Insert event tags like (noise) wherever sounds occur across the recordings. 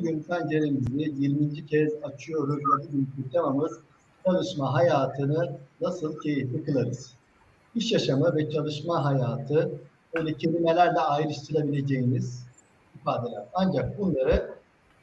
Bugün penceremizi 20. kez açıyoruz ve bugünkü temamız çalışma hayatını nasıl keyifli kılarız? İş yaşamı ve çalışma hayatı böyle kelimelerle ayrıştırabileceğiniz ifadeler. Ancak bunları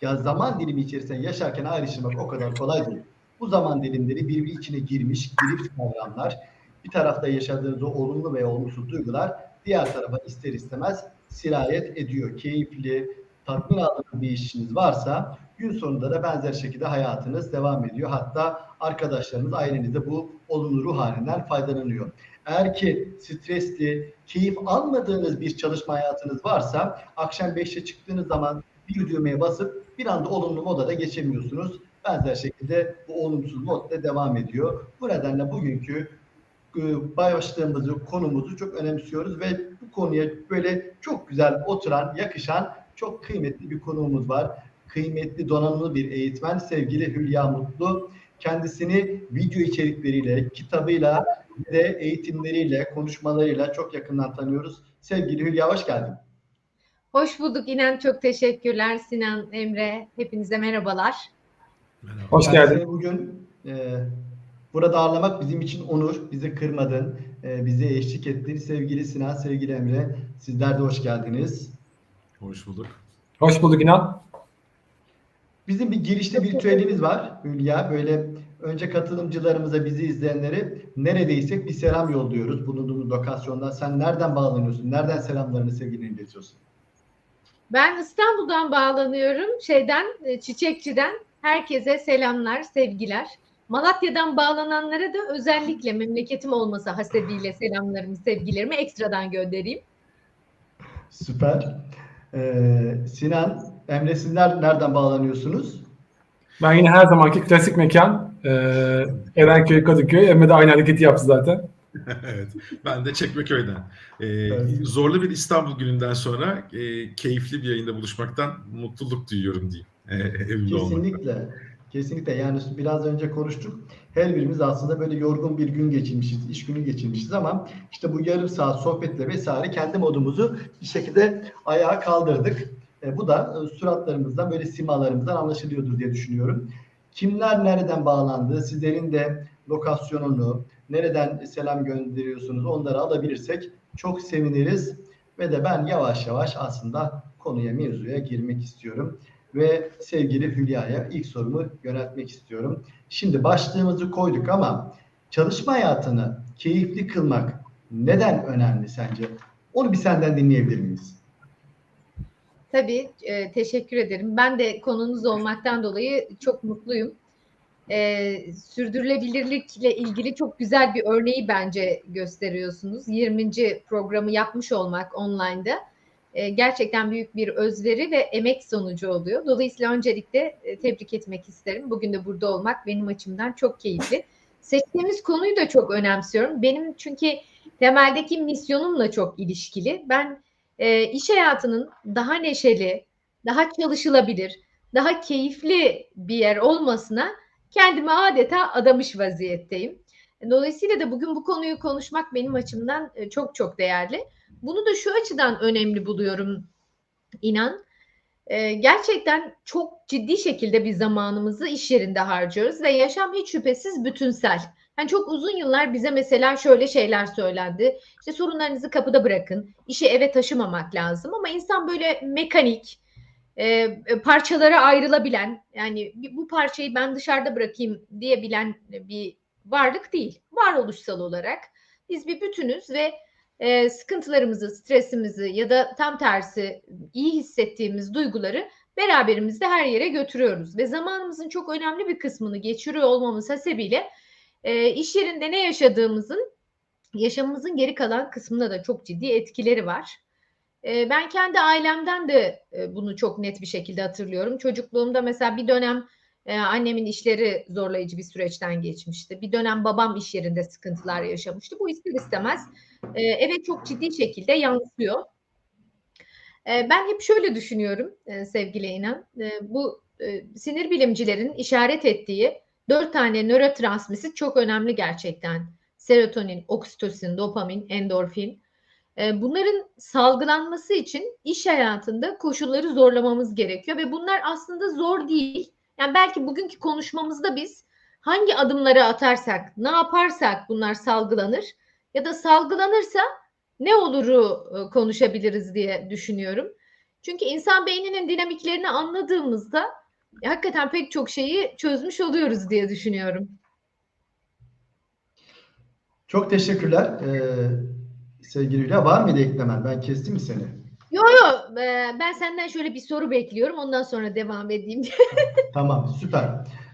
ya zaman dilimi içerisinde yaşarken ayrıştırmak o kadar kolay değil. Bu zaman dilimleri birbiri içine girmiş, girip kavramlar. Bir tarafta yaşadığınız o olumlu ve olumsuz duygular diğer tarafa ister istemez sirayet ediyor. Keyifli, tatmin aldığınız bir işiniz varsa gün sonunda da benzer şekilde hayatınız devam ediyor. Hatta arkadaşlarınız, ailenizde bu olumlu ruh halinden faydalanıyor. Eğer ki stresli, keyif almadığınız bir çalışma hayatınız varsa akşam 5'te çıktığınız zaman bir düğmeye basıp bir anda olumlu moda da geçemiyorsunuz. Benzer şekilde bu olumsuz mod da devam ediyor. Bu nedenle bugünkü e, başlığımızı, konumuzu çok önemsiyoruz ve bu konuya böyle çok güzel oturan, yakışan çok kıymetli bir konuğumuz var. Kıymetli donanımlı bir eğitmen sevgili Hülya Mutlu. Kendisini video içerikleriyle, kitabıyla ve eğitimleriyle, konuşmalarıyla çok yakından tanıyoruz. Sevgili Hülya hoş geldin. Hoş bulduk İnan. Çok teşekkürler Sinan, Emre. Hepinize merhabalar. Merhaba. Hoş geldin. Bugün e, burada ağırlamak bizim için onur. Bizi kırmadın, e, bize eşlik ettin. Sevgili Sinan, sevgili Emre, sizler de hoş geldiniz. Hoş bulduk. Hoş bulduk İnan. Bizim bir girişte bir ritüelimiz var Hülya. Böyle önce katılımcılarımıza, bizi izleyenlere neredeysek bir selam yolluyoruz bulunduğumuz lokasyondan. Sen nereden bağlanıyorsun? Nereden selamlarını, sevgilerini iletiyorsun? Ben İstanbul'dan bağlanıyorum. Şeyden, e, Çiçekçi'den. Herkese selamlar, sevgiler. Malatya'dan bağlananlara da özellikle memleketim olması hasebiyle selamlarımı, sevgilerimi ekstradan göndereyim. Süper. Ee, Sinan, Emre sizler nereden bağlanıyorsunuz? Ben yine her zamanki klasik mekan e, Erenköy, Kadıköy. Emre de aynı hareketi yaptı zaten. (laughs) evet. Ben de Çekmeköy'den. Ee, Evet. Zorlu bir İstanbul gününden sonra e, keyifli bir yayında buluşmaktan mutluluk duyuyorum diyeyim. E, evimde olmak. Kesinlikle. Yani biraz önce konuştuk. Her birimiz aslında böyle yorgun bir gün geçirmişiz, iş günü geçirmişiz ama işte bu yarım saat sohbetle vesaire kendi modumuzu bir şekilde ayağa kaldırdık. E, bu da e, suratlarımızdan böyle simalarımızdan anlaşılıyordur diye düşünüyorum. Kimler nereden bağlandı? Sizlerin de lokasyonunu, nereden selam gönderiyorsunuz onları alabilirsek çok seviniriz. Ve de ben yavaş yavaş aslında konuya, mevzuya girmek istiyorum ve sevgili Hülya'ya ilk sorumu yöneltmek istiyorum. Şimdi başlığımızı koyduk ama çalışma hayatını keyifli kılmak neden önemli sence? Onu bir senden dinleyebilir miyiz? Tabii, e, teşekkür ederim. Ben de konunuz olmaktan dolayı çok mutluyum. E, sürdürülebilirlikle ilgili çok güzel bir örneği bence gösteriyorsunuz. 20. programı yapmış olmak online'da e, gerçekten büyük bir özveri ve emek sonucu oluyor. Dolayısıyla öncelikle e, tebrik etmek isterim. Bugün de burada olmak benim açımdan çok keyifli. (laughs) Seçtiğimiz konuyu da çok önemsiyorum. Benim çünkü temeldeki misyonumla çok ilişkili. Ben e, iş hayatının daha neşeli, daha çalışılabilir, daha keyifli bir yer olmasına kendimi adeta adamış vaziyetteyim. Dolayısıyla da bugün bu konuyu konuşmak benim açımdan e, çok çok değerli. Bunu da şu açıdan önemli buluyorum inan. E, gerçekten çok ciddi şekilde bir zamanımızı iş yerinde harcıyoruz ve yaşam hiç şüphesiz bütünsel. Yani çok uzun yıllar bize mesela şöyle şeyler söylendi. İşte sorunlarınızı kapıda bırakın, işi eve taşımamak lazım ama insan böyle mekanik, e, parçalara ayrılabilen, yani bu parçayı ben dışarıda bırakayım diyebilen bir varlık değil. Varoluşsal olarak biz bir bütünüz ve e, sıkıntılarımızı, stresimizi ya da tam tersi iyi hissettiğimiz duyguları beraberimizde her yere götürüyoruz ve zamanımızın çok önemli bir kısmını geçiriyor olmamız hasebiyle e, iş yerinde ne yaşadığımızın yaşamımızın geri kalan kısmında da çok ciddi etkileri var. E, ben kendi ailemden de e, bunu çok net bir şekilde hatırlıyorum. Çocukluğumda mesela bir dönem e, annemin işleri zorlayıcı bir süreçten geçmişti. Bir dönem babam iş yerinde sıkıntılar yaşamıştı. Bu ister istemez e, eve çok ciddi şekilde yansıyor. E, ben hep şöyle düşünüyorum e, sevgili İnan. E, bu e, sinir bilimcilerin işaret ettiği dört tane nörotransmisit çok önemli gerçekten. Serotonin, oksitosin, dopamin, endorfin. E, bunların salgılanması için iş hayatında koşulları zorlamamız gerekiyor ve bunlar aslında zor değil. Yani belki bugünkü konuşmamızda biz hangi adımları atarsak, ne yaparsak bunlar salgılanır ya da salgılanırsa ne oluru e, konuşabiliriz diye düşünüyorum. Çünkü insan beyninin dinamiklerini anladığımızda hakikaten pek çok şeyi çözmüş oluyoruz diye düşünüyorum. Çok teşekkürler. Ee, sevgili Hülya var mıydı eklemen? Ben kestim mi seni? Yo yo e, ben senden şöyle bir soru bekliyorum ondan sonra devam edeyim. (laughs) Tamam, süper.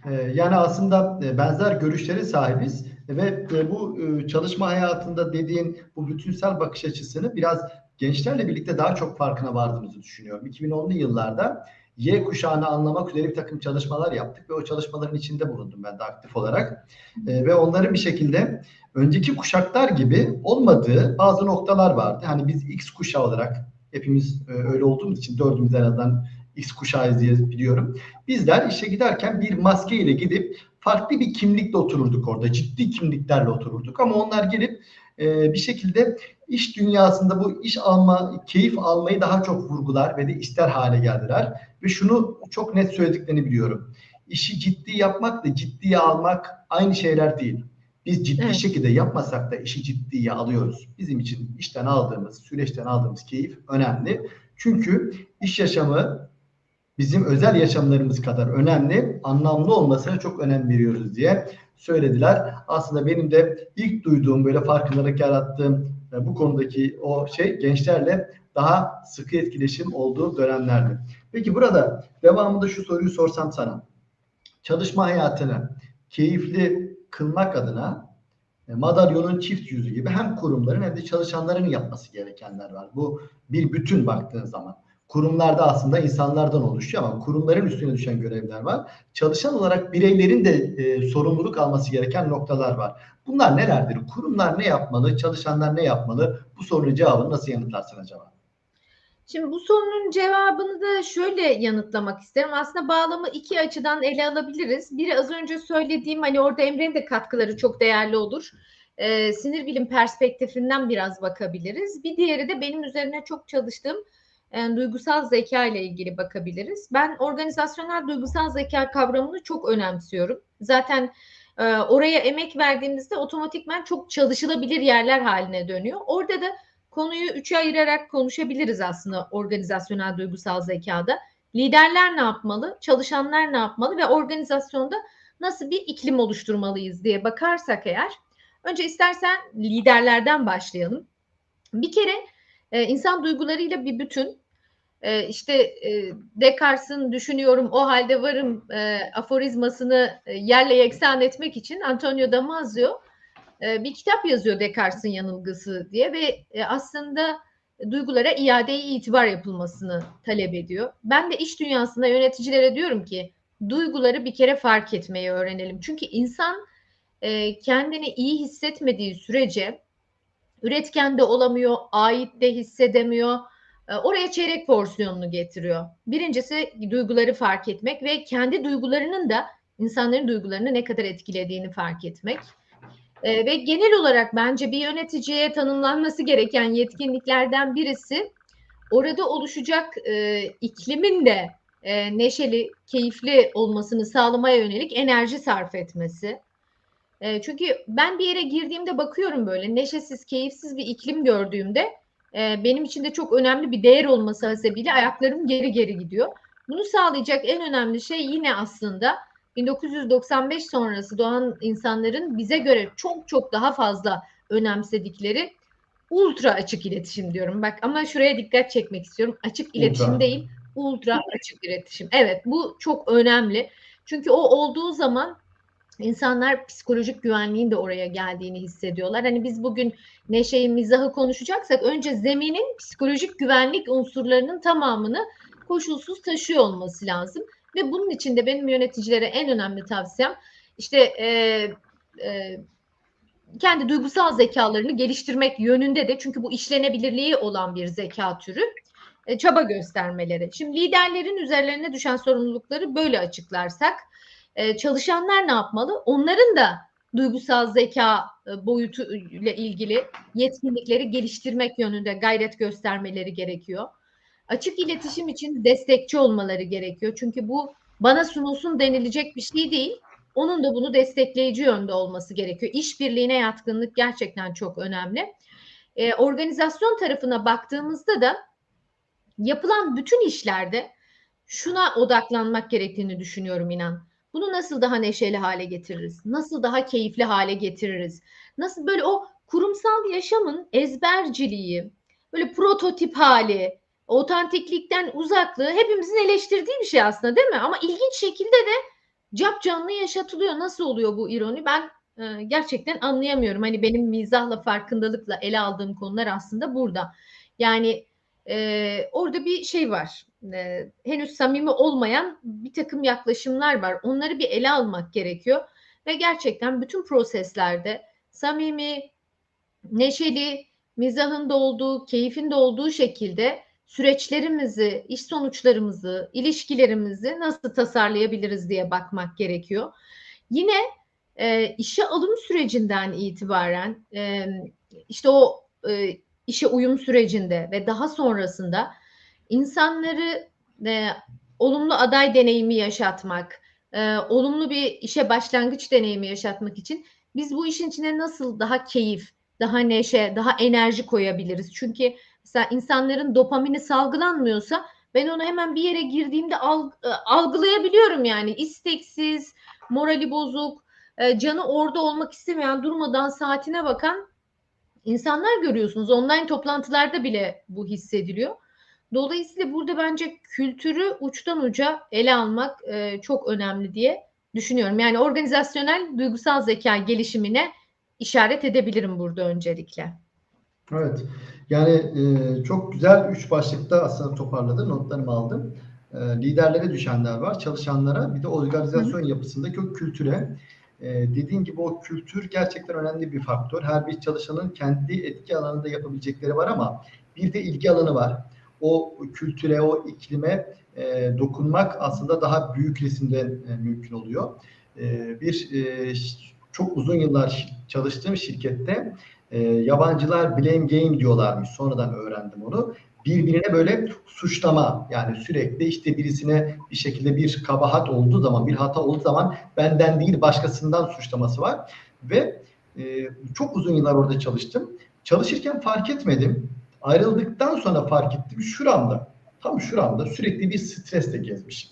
Ee, yani aslında e, benzer görüşlere sahibiz ve e, bu e, çalışma hayatında dediğin bu bütünsel bakış açısını biraz gençlerle birlikte daha çok farkına vardığımızı düşünüyorum. 2010'lu yıllarda Y kuşağını anlamak üzere bir takım çalışmalar yaptık ve o çalışmaların içinde bulundum ben de aktif olarak. Ee, ve onların bir şekilde önceki kuşaklar gibi olmadığı bazı noktalar vardı. Hani biz X kuşağı olarak hepimiz e, öyle olduğumuz için dördümüz en azından X kuşağıyız diye biliyorum. Bizler işe giderken bir maske ile gidip farklı bir kimlikle otururduk orada. Ciddi kimliklerle otururduk ama onlar gelip e, bir şekilde iş dünyasında bu iş alma, keyif almayı daha çok vurgular ve de ister hale geldiler. Ve şunu çok net söylediklerini biliyorum. İşi ciddi yapmakla ciddiye almak aynı şeyler değil. Biz ciddi Evet. şekilde yapmasak da işi ciddiye alıyoruz. Bizim için işten aldığımız, süreçten aldığımız keyif önemli. Çünkü iş yaşamı bizim özel yaşamlarımız kadar önemli, anlamlı olmasına çok önem veriyoruz diye söylediler. Aslında benim de ilk duyduğum böyle farkındalık yarattığım bu konudaki o şey gençlerle daha sıkı etkileşim olduğu dönemlerdi. Peki burada devamında şu soruyu sorsam sana. Çalışma hayatını keyifli kılmak adına e, madalyonun çift yüzü gibi hem kurumların hem de çalışanların yapması gerekenler var. Bu bir bütün baktığın zaman. Kurumlarda aslında insanlardan oluşuyor ama kurumların üstüne düşen görevler var. Çalışan olarak bireylerin de e, sorumluluk alması gereken noktalar var. Bunlar nelerdir? Kurumlar ne yapmalı? Çalışanlar ne yapmalı? Bu sorunun cevabını nasıl yanıtlarsın acaba? Şimdi bu sorunun cevabını da şöyle yanıtlamak isterim. Aslında bağlamı iki açıdan ele alabiliriz. Biri az önce söylediğim hani orada Emre'nin de katkıları çok değerli olur. Ee, sinir bilim perspektifinden biraz bakabiliriz. Bir diğeri de benim üzerine çok çalıştığım e, duygusal zeka ile ilgili bakabiliriz. Ben organizasyonel duygusal zeka kavramını çok önemsiyorum. Zaten e, oraya emek verdiğimizde otomatikman çok çalışılabilir yerler haline dönüyor. Orada da konuyu üçe ayırarak konuşabiliriz aslında organizasyonel duygusal zekada. Liderler ne yapmalı, çalışanlar ne yapmalı ve organizasyonda nasıl bir iklim oluşturmalıyız diye bakarsak eğer, önce istersen liderlerden başlayalım. Bir kere e, insan duygularıyla bir bütün. E, işte e, Descartes'in düşünüyorum o halde varım aforizmasını yerle yeksan etmek için Antonio Damasio e, bir kitap yazıyor Descartes'in yanılgısı diye ve e, aslında duygulara iade itibar yapılmasını talep ediyor. Ben de iş dünyasında yöneticilere diyorum ki duyguları bir kere fark etmeyi öğrenelim. Çünkü insan e, kendini iyi hissetmediği sürece üretken de olamıyor, ait de hissedemiyor. Oraya çeyrek porsiyonunu getiriyor. Birincisi duyguları fark etmek ve kendi duygularının da insanların duygularını ne kadar etkilediğini fark etmek. E, ve genel olarak bence bir yöneticiye tanımlanması gereken yetkinliklerden birisi orada oluşacak e, iklimin de e, neşeli, keyifli olmasını sağlamaya yönelik enerji sarf etmesi. E, çünkü ben bir yere girdiğimde bakıyorum böyle neşesiz, keyifsiz bir iklim gördüğümde e, benim için de çok önemli bir değer olması hasebiyle ayaklarım geri geri gidiyor. Bunu sağlayacak en önemli şey yine aslında 1995 sonrası doğan insanların bize göre çok çok daha fazla önemsedikleri ultra açık iletişim diyorum. Bak ama şuraya dikkat çekmek istiyorum. Açık iletişim Ultra. değil, ultra açık iletişim. Evet, bu çok önemli. Çünkü o olduğu zaman insanlar psikolojik güvenliğin de oraya geldiğini hissediyorlar. Hani biz bugün neşeyi, mizahı konuşacaksak önce zeminin psikolojik güvenlik unsurlarının tamamını koşulsuz taşıyor olması lazım. Ve bunun için de benim yöneticilere en önemli tavsiyem işte e, e, kendi duygusal zekalarını geliştirmek yönünde de çünkü bu işlenebilirliği olan bir zeka türü e, çaba göstermeleri. Şimdi liderlerin üzerlerine düşen sorumlulukları böyle açıklarsak e, çalışanlar ne yapmalı? Onların da duygusal zeka e, boyutu ile ilgili yetkinlikleri geliştirmek yönünde gayret göstermeleri gerekiyor. Açık iletişim için destekçi olmaları gerekiyor. Çünkü bu bana sunulsun denilecek bir şey değil. Onun da bunu destekleyici yönde olması gerekiyor. İşbirliğine yatkınlık gerçekten çok önemli. Ee, organizasyon tarafına baktığımızda da yapılan bütün işlerde şuna odaklanmak gerektiğini düşünüyorum inan. Bunu nasıl daha neşeli hale getiririz? Nasıl daha keyifli hale getiririz? Nasıl böyle o kurumsal yaşamın ezberciliği, böyle prototip hali, otantiklikten uzaklığı hepimizin eleştirdiği bir şey aslında değil mi? Ama ilginç şekilde de cap canlı yaşatılıyor. Nasıl oluyor bu ironi? Ben e, gerçekten anlayamıyorum. Hani benim mizahla, farkındalıkla ele aldığım konular aslında burada. Yani e, orada bir şey var. E, henüz samimi olmayan bir takım yaklaşımlar var. Onları bir ele almak gerekiyor. Ve gerçekten bütün proseslerde samimi, neşeli, mizahın da olduğu, keyfin de olduğu şekilde süreçlerimizi, iş sonuçlarımızı, ilişkilerimizi nasıl tasarlayabiliriz diye bakmak gerekiyor. Yine e, işe alım sürecinden itibaren e, işte o e, işe uyum sürecinde ve daha sonrasında insanları e, olumlu aday deneyimi yaşatmak, e, olumlu bir işe başlangıç deneyimi yaşatmak için biz bu işin içine nasıl daha keyif, daha neşe, daha enerji koyabiliriz? Çünkü mesela insanların dopamini salgılanmıyorsa ben onu hemen bir yere girdiğimde alg- e, algılayabiliyorum yani isteksiz, morali bozuk, e, canı orada olmak istemeyen, durmadan saatine bakan insanlar görüyorsunuz. Online toplantılarda bile bu hissediliyor. Dolayısıyla burada bence kültürü uçtan uca ele almak e, çok önemli diye düşünüyorum. Yani organizasyonel duygusal zeka gelişimine işaret edebilirim burada öncelikle. Evet. Yani e, çok güzel üç başlıkta aslında toparladı. Notlarımı aldım. E, liderlere düşenler var, çalışanlara, bir de organizasyon yapısındaki o kültüre. E, dediğin gibi o kültür gerçekten önemli bir faktör. Her bir çalışanın kendi etki alanında yapabilecekleri var ama bir de ilgi alanı var. O kültüre, o iklime e, dokunmak aslında daha büyük resimde e, mümkün oluyor. E, bir e, çok uzun yıllar çalıştığım şirkette e, yabancılar blame game diyorlarmış. Sonradan öğrendim onu. Birbirine böyle suçlama yani sürekli işte birisine bir şekilde bir kabahat olduğu zaman bir hata olduğu zaman benden değil başkasından suçlaması var ve e, çok uzun yıllar orada çalıştım. Çalışırken fark etmedim. Ayrıldıktan sonra fark ettim. Şuramda tam şuramda sürekli bir stresle gezmişim.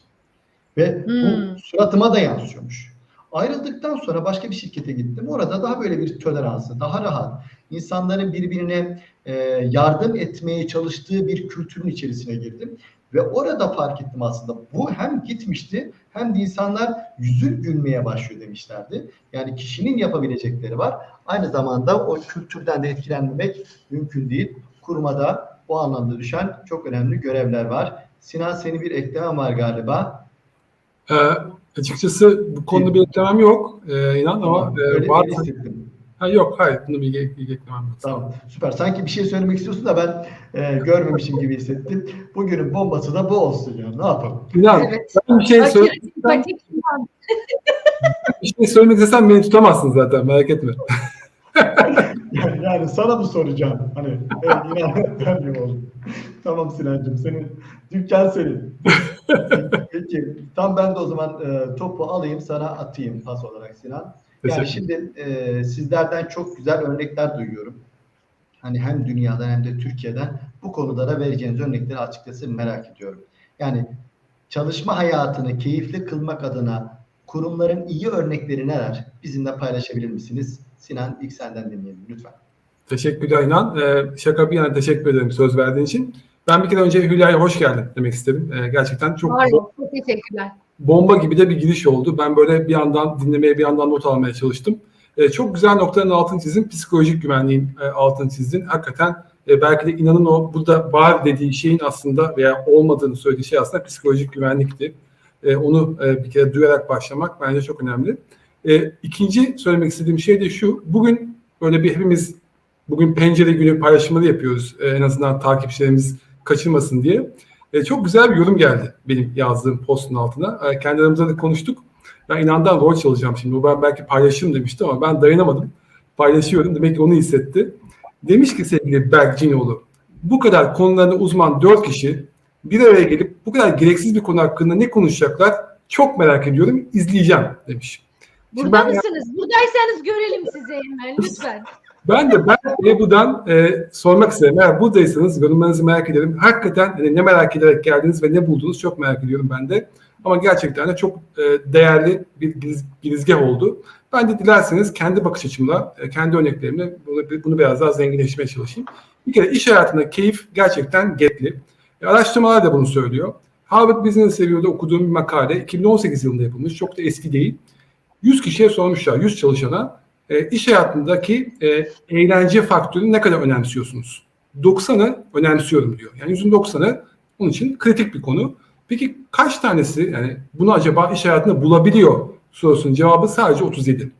Ve bu Hmm. suratıma da yansıyormuş. Ayrıldıktan sonra başka bir şirkete gittim. Orada daha böyle bir toleransı, daha rahat, insanların birbirine e, yardım etmeye çalıştığı bir kültürün içerisine girdim. Ve orada fark ettim aslında bu hem gitmişti hem de insanlar yüzü gülmeye başlıyor demişlerdi. Yani kişinin yapabilecekleri var. Aynı zamanda o kültürden de etkilenmemek mümkün değil. Kurmada bu anlamda düşen çok önemli görevler var. Sinan senin bir eklemen var galiba. Ee, açıkçası bu konuda bir eklemem yok. Ee, inan ama e, var. hissettim. Ha, yok hayır. Bunu bir, bir eklemem yok. Tamam, süper. Sanki bir şey söylemek istiyorsun da ben e, görmemişim gibi hissettim. Bugünün bombası da bu olsun ya. Ne yapalım? İnan Evet. ben bir şey, söyle, Aşırı sempatik. bir şey söylemek istesem beni tutamazsın zaten merak etme. Yani, yani sana mı soracağım? Hani evet, inan (laughs) ben oğlum? Tamam Sinancığım senin dükkan senin. Peki tam ben de o zaman e, topu alayım sana atayım pas olarak Sinan. Yani şimdi e, sizlerden çok güzel örnekler duyuyorum. Hani hem dünyadan hem de Türkiye'den bu konulara vereceğiniz örnekleri açıkçası merak ediyorum. Yani çalışma hayatını keyifli kılmak adına kurumların iyi örnekleri neler? Bizimle paylaşabilir misiniz? Sinan ilk senden dinleyelim lütfen. Teşekkürler İnan. Ee, şaka bir yana teşekkür ederim söz verdiğin için. Ben bir kere önce Hülya'ya hoş geldin demek istedim. Ee, gerçekten çok ya, çok teşekkürler. bomba gibi de bir giriş oldu. Ben böyle bir yandan dinlemeye bir yandan not almaya çalıştım. E, çok güzel noktaların altını çizdin. Psikolojik güvenliğin e, altını çizdin. Hakikaten e, belki de inanın o burada var dediği şeyin aslında veya olmadığını söylediği şey aslında psikolojik güvenlikti. E, onu e, bir kere duyarak başlamak bence çok önemli. E, ikinci söylemek istediğim şey de şu. Bugün böyle bir hepimiz bugün pencere günü paylaşımları yapıyoruz. E, en azından takipçilerimiz kaçırmasın diye. E, çok güzel bir yorum geldi benim yazdığım postun altına. E, kendi aramızda da konuştuk. Ben inandan rol çalacağım şimdi. Ben belki paylaşırım demişti ama ben dayanamadım. Paylaşıyorum. Demek ki onu hissetti. Demiş ki sevgili Berk Cinoğlu, bu kadar konularında uzman dört kişi bir araya gelip bu kadar gereksiz bir konu hakkında ne konuşacaklar çok merak ediyorum. izleyeceğim demiş. Burada ben- mısınız? Buradaysanız görelim sizi hemen lütfen. Ben de ben Ebru'dan e, sormak isterim. Eğer buradaysanız yorumlarınızı merak ederim. Hakikaten e, ne merak ederek geldiniz ve ne buldunuz çok merak ediyorum ben de. Ama gerçekten de çok e, değerli bir giriz- girizgah oldu. Ben de dilerseniz kendi bakış açımla, e, kendi örneklerimle bunu, bunu biraz daha zenginleştirmeye çalışayım. Bir kere iş hayatında keyif gerçekten getli. E, araştırmalar da bunu söylüyor. Harvard Business Review'da okuduğum bir makale 2018 yılında yapılmış. Çok da eski değil. 100 kişiye sormuşlar, 100 çalışana e, iş hayatındaki e, eğlence faktörünü ne kadar önemsiyorsunuz? 90'ı önemsiyorum diyor. Yani yüzün 90'ı onun için kritik bir konu. Peki kaç tanesi yani bunu acaba iş hayatında bulabiliyor sorusunun cevabı sadece 37.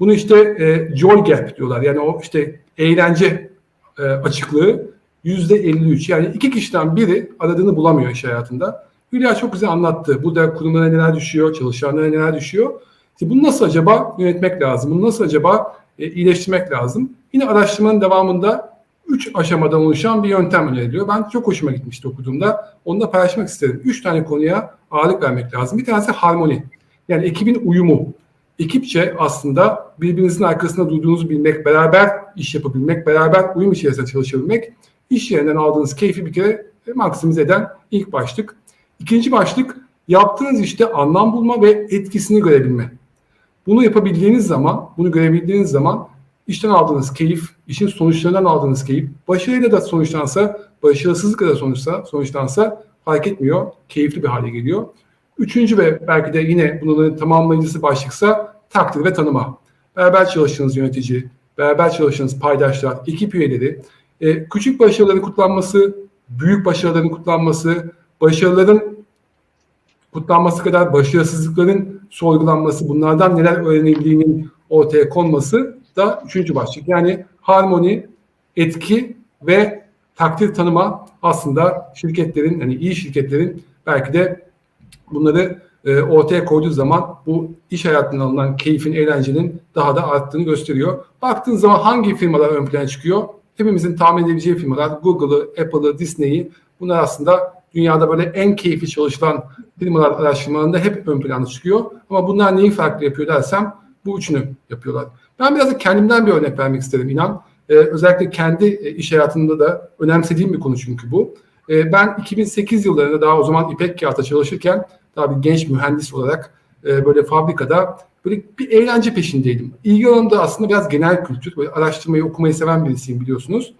Bunu işte e, joy gap diyorlar. Yani o işte eğlence e, açıklığı yüzde 53. Yani iki kişiden biri aradığını bulamıyor iş hayatında. Hülya çok güzel anlattı. Burada kurumlara neler düşüyor, çalışanlara neler düşüyor. İşte bunu nasıl acaba yönetmek lazım? Bunu nasıl acaba e, iyileştirmek lazım? Yine araştırmanın devamında üç aşamadan oluşan bir yöntem öneriliyor. Ben çok hoşuma gitmişti okuduğumda. Onu da paylaşmak isterim. Üç tane konuya ağırlık vermek lazım. Bir tanesi harmoni. Yani ekibin uyumu. Ekipçe aslında birbirinizin arkasında durduğunuzu bilmek, beraber iş yapabilmek, beraber uyum içerisinde çalışabilmek, iş yerinden aldığınız keyfi bir kere maksimize eden ilk başlık. İkinci başlık yaptığınız işte anlam bulma ve etkisini görebilme. Bunu yapabildiğiniz zaman, bunu görebildiğiniz zaman işten aldığınız keyif, işin sonuçlarından aldığınız keyif, başarıyla da sonuçlansa, başarısızlıkla da sonuçsa, sonuçlansa fark etmiyor, keyifli bir hale geliyor. Üçüncü ve belki de yine bunların tamamlayıcısı başlıksa takdir ve tanıma. Beraber çalıştığınız yönetici, beraber çalıştığınız paydaşlar, ekip üyeleri, e, küçük başarıların kutlanması, büyük başarıların kutlanması, başarıların kutlanması kadar başarısızlıkların sorgulanması, bunlardan neler öğrenebildiğinin ortaya konması da üçüncü başlık. Yani harmoni, etki ve takdir tanıma aslında şirketlerin, hani iyi şirketlerin belki de bunları e, ortaya koyduğu zaman bu iş hayatından alınan keyfin, eğlencenin daha da arttığını gösteriyor. Baktığın zaman hangi firmalar ön plana çıkıyor? Hepimizin tahmin edebileceği firmalar Google'ı, Apple'ı, Disney'i bunlar aslında dünyada böyle en keyifli çalışılan firmalar araştırmalarında hep ön plana çıkıyor. Ama bunlar neyi farklı yapıyor dersem bu üçünü yapıyorlar. Ben biraz da kendimden bir örnek vermek isterim inan. Ee, özellikle kendi e, iş hayatımda da önemsediğim bir konu çünkü bu. Ee, ben 2008 yıllarında daha o zaman İpek Kağıt'ta çalışırken bir genç mühendis olarak e, böyle fabrikada böyle bir eğlence peşindeydim. İlgi alanım da aslında biraz genel kültür. Böyle araştırmayı, okumayı seven birisiyim biliyorsunuz.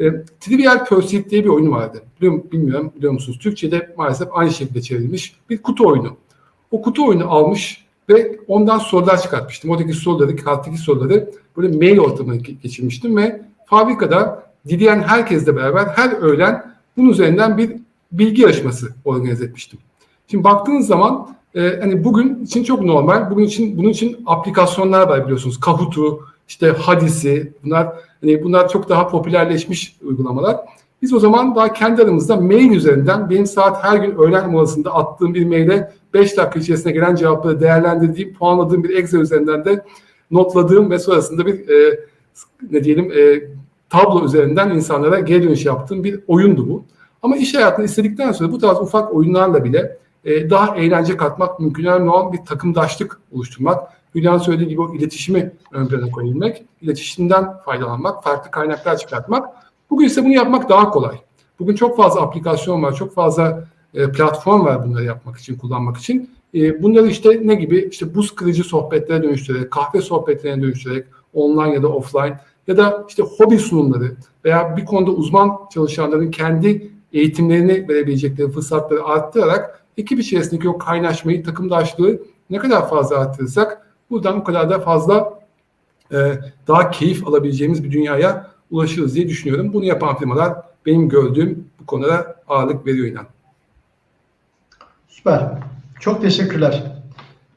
E, Trivial Pursuit diye bir oyun vardı. Biliyor, bilmiyorum biliyor musunuz? Türkçe'de maalesef aynı şekilde çevrilmiş bir kutu oyunu. O kutu oyunu almış ve ondan sorular çıkartmıştım. Oradaki soruları, karttaki soruları böyle mail ortamına geçirmiştim ve fabrikada dileyen herkesle beraber her öğlen bunun üzerinden bir bilgi yarışması organize etmiştim. Şimdi baktığınız zaman e, hani bugün için çok normal. Bugün için bunun için aplikasyonlar var biliyorsunuz. Kahoot'u, işte Hadis'i bunlar hani bunlar çok daha popülerleşmiş uygulamalar. Biz o zaman daha kendi aramızda mail üzerinden benim saat her gün öğlen molasında attığım bir maile 5 dakika içerisinde gelen cevapları değerlendirdiğim, puanladığım bir Excel üzerinden de notladığım ve sonrasında bir e, ne diyelim e, tablo üzerinden insanlara geri dönüş yaptığım bir oyundu bu. Ama iş hayatını istedikten sonra bu tarz ufak oyunlarla bile e, daha eğlence katmak mümkün. Olan bir takımdaşlık oluşturmak. Hülya'nın söylediği gibi o iletişimi ön plana koyabilmek, iletişimden faydalanmak, farklı kaynaklar çıkartmak. Bugün ise bunu yapmak daha kolay. Bugün çok fazla aplikasyon var, çok fazla e, platform var bunları yapmak için, kullanmak için. E, bunları işte ne gibi? İşte buz kırıcı sohbetlere dönüştürerek, kahve sohbetlerine dönüştürerek, online ya da offline ya da işte hobi sunumları veya bir konuda uzman çalışanların kendi eğitimlerini verebilecekleri fırsatları arttırarak ekip içerisindeki o kaynaşmayı, takımdaşlığı ne kadar fazla arttırırsak buradan o kadar da fazla e, daha keyif alabileceğimiz bir dünyaya ulaşırız diye düşünüyorum. Bunu yapan firmalar benim gördüğüm bu konuda ağırlık veriyor inan. Süper. Çok teşekkürler.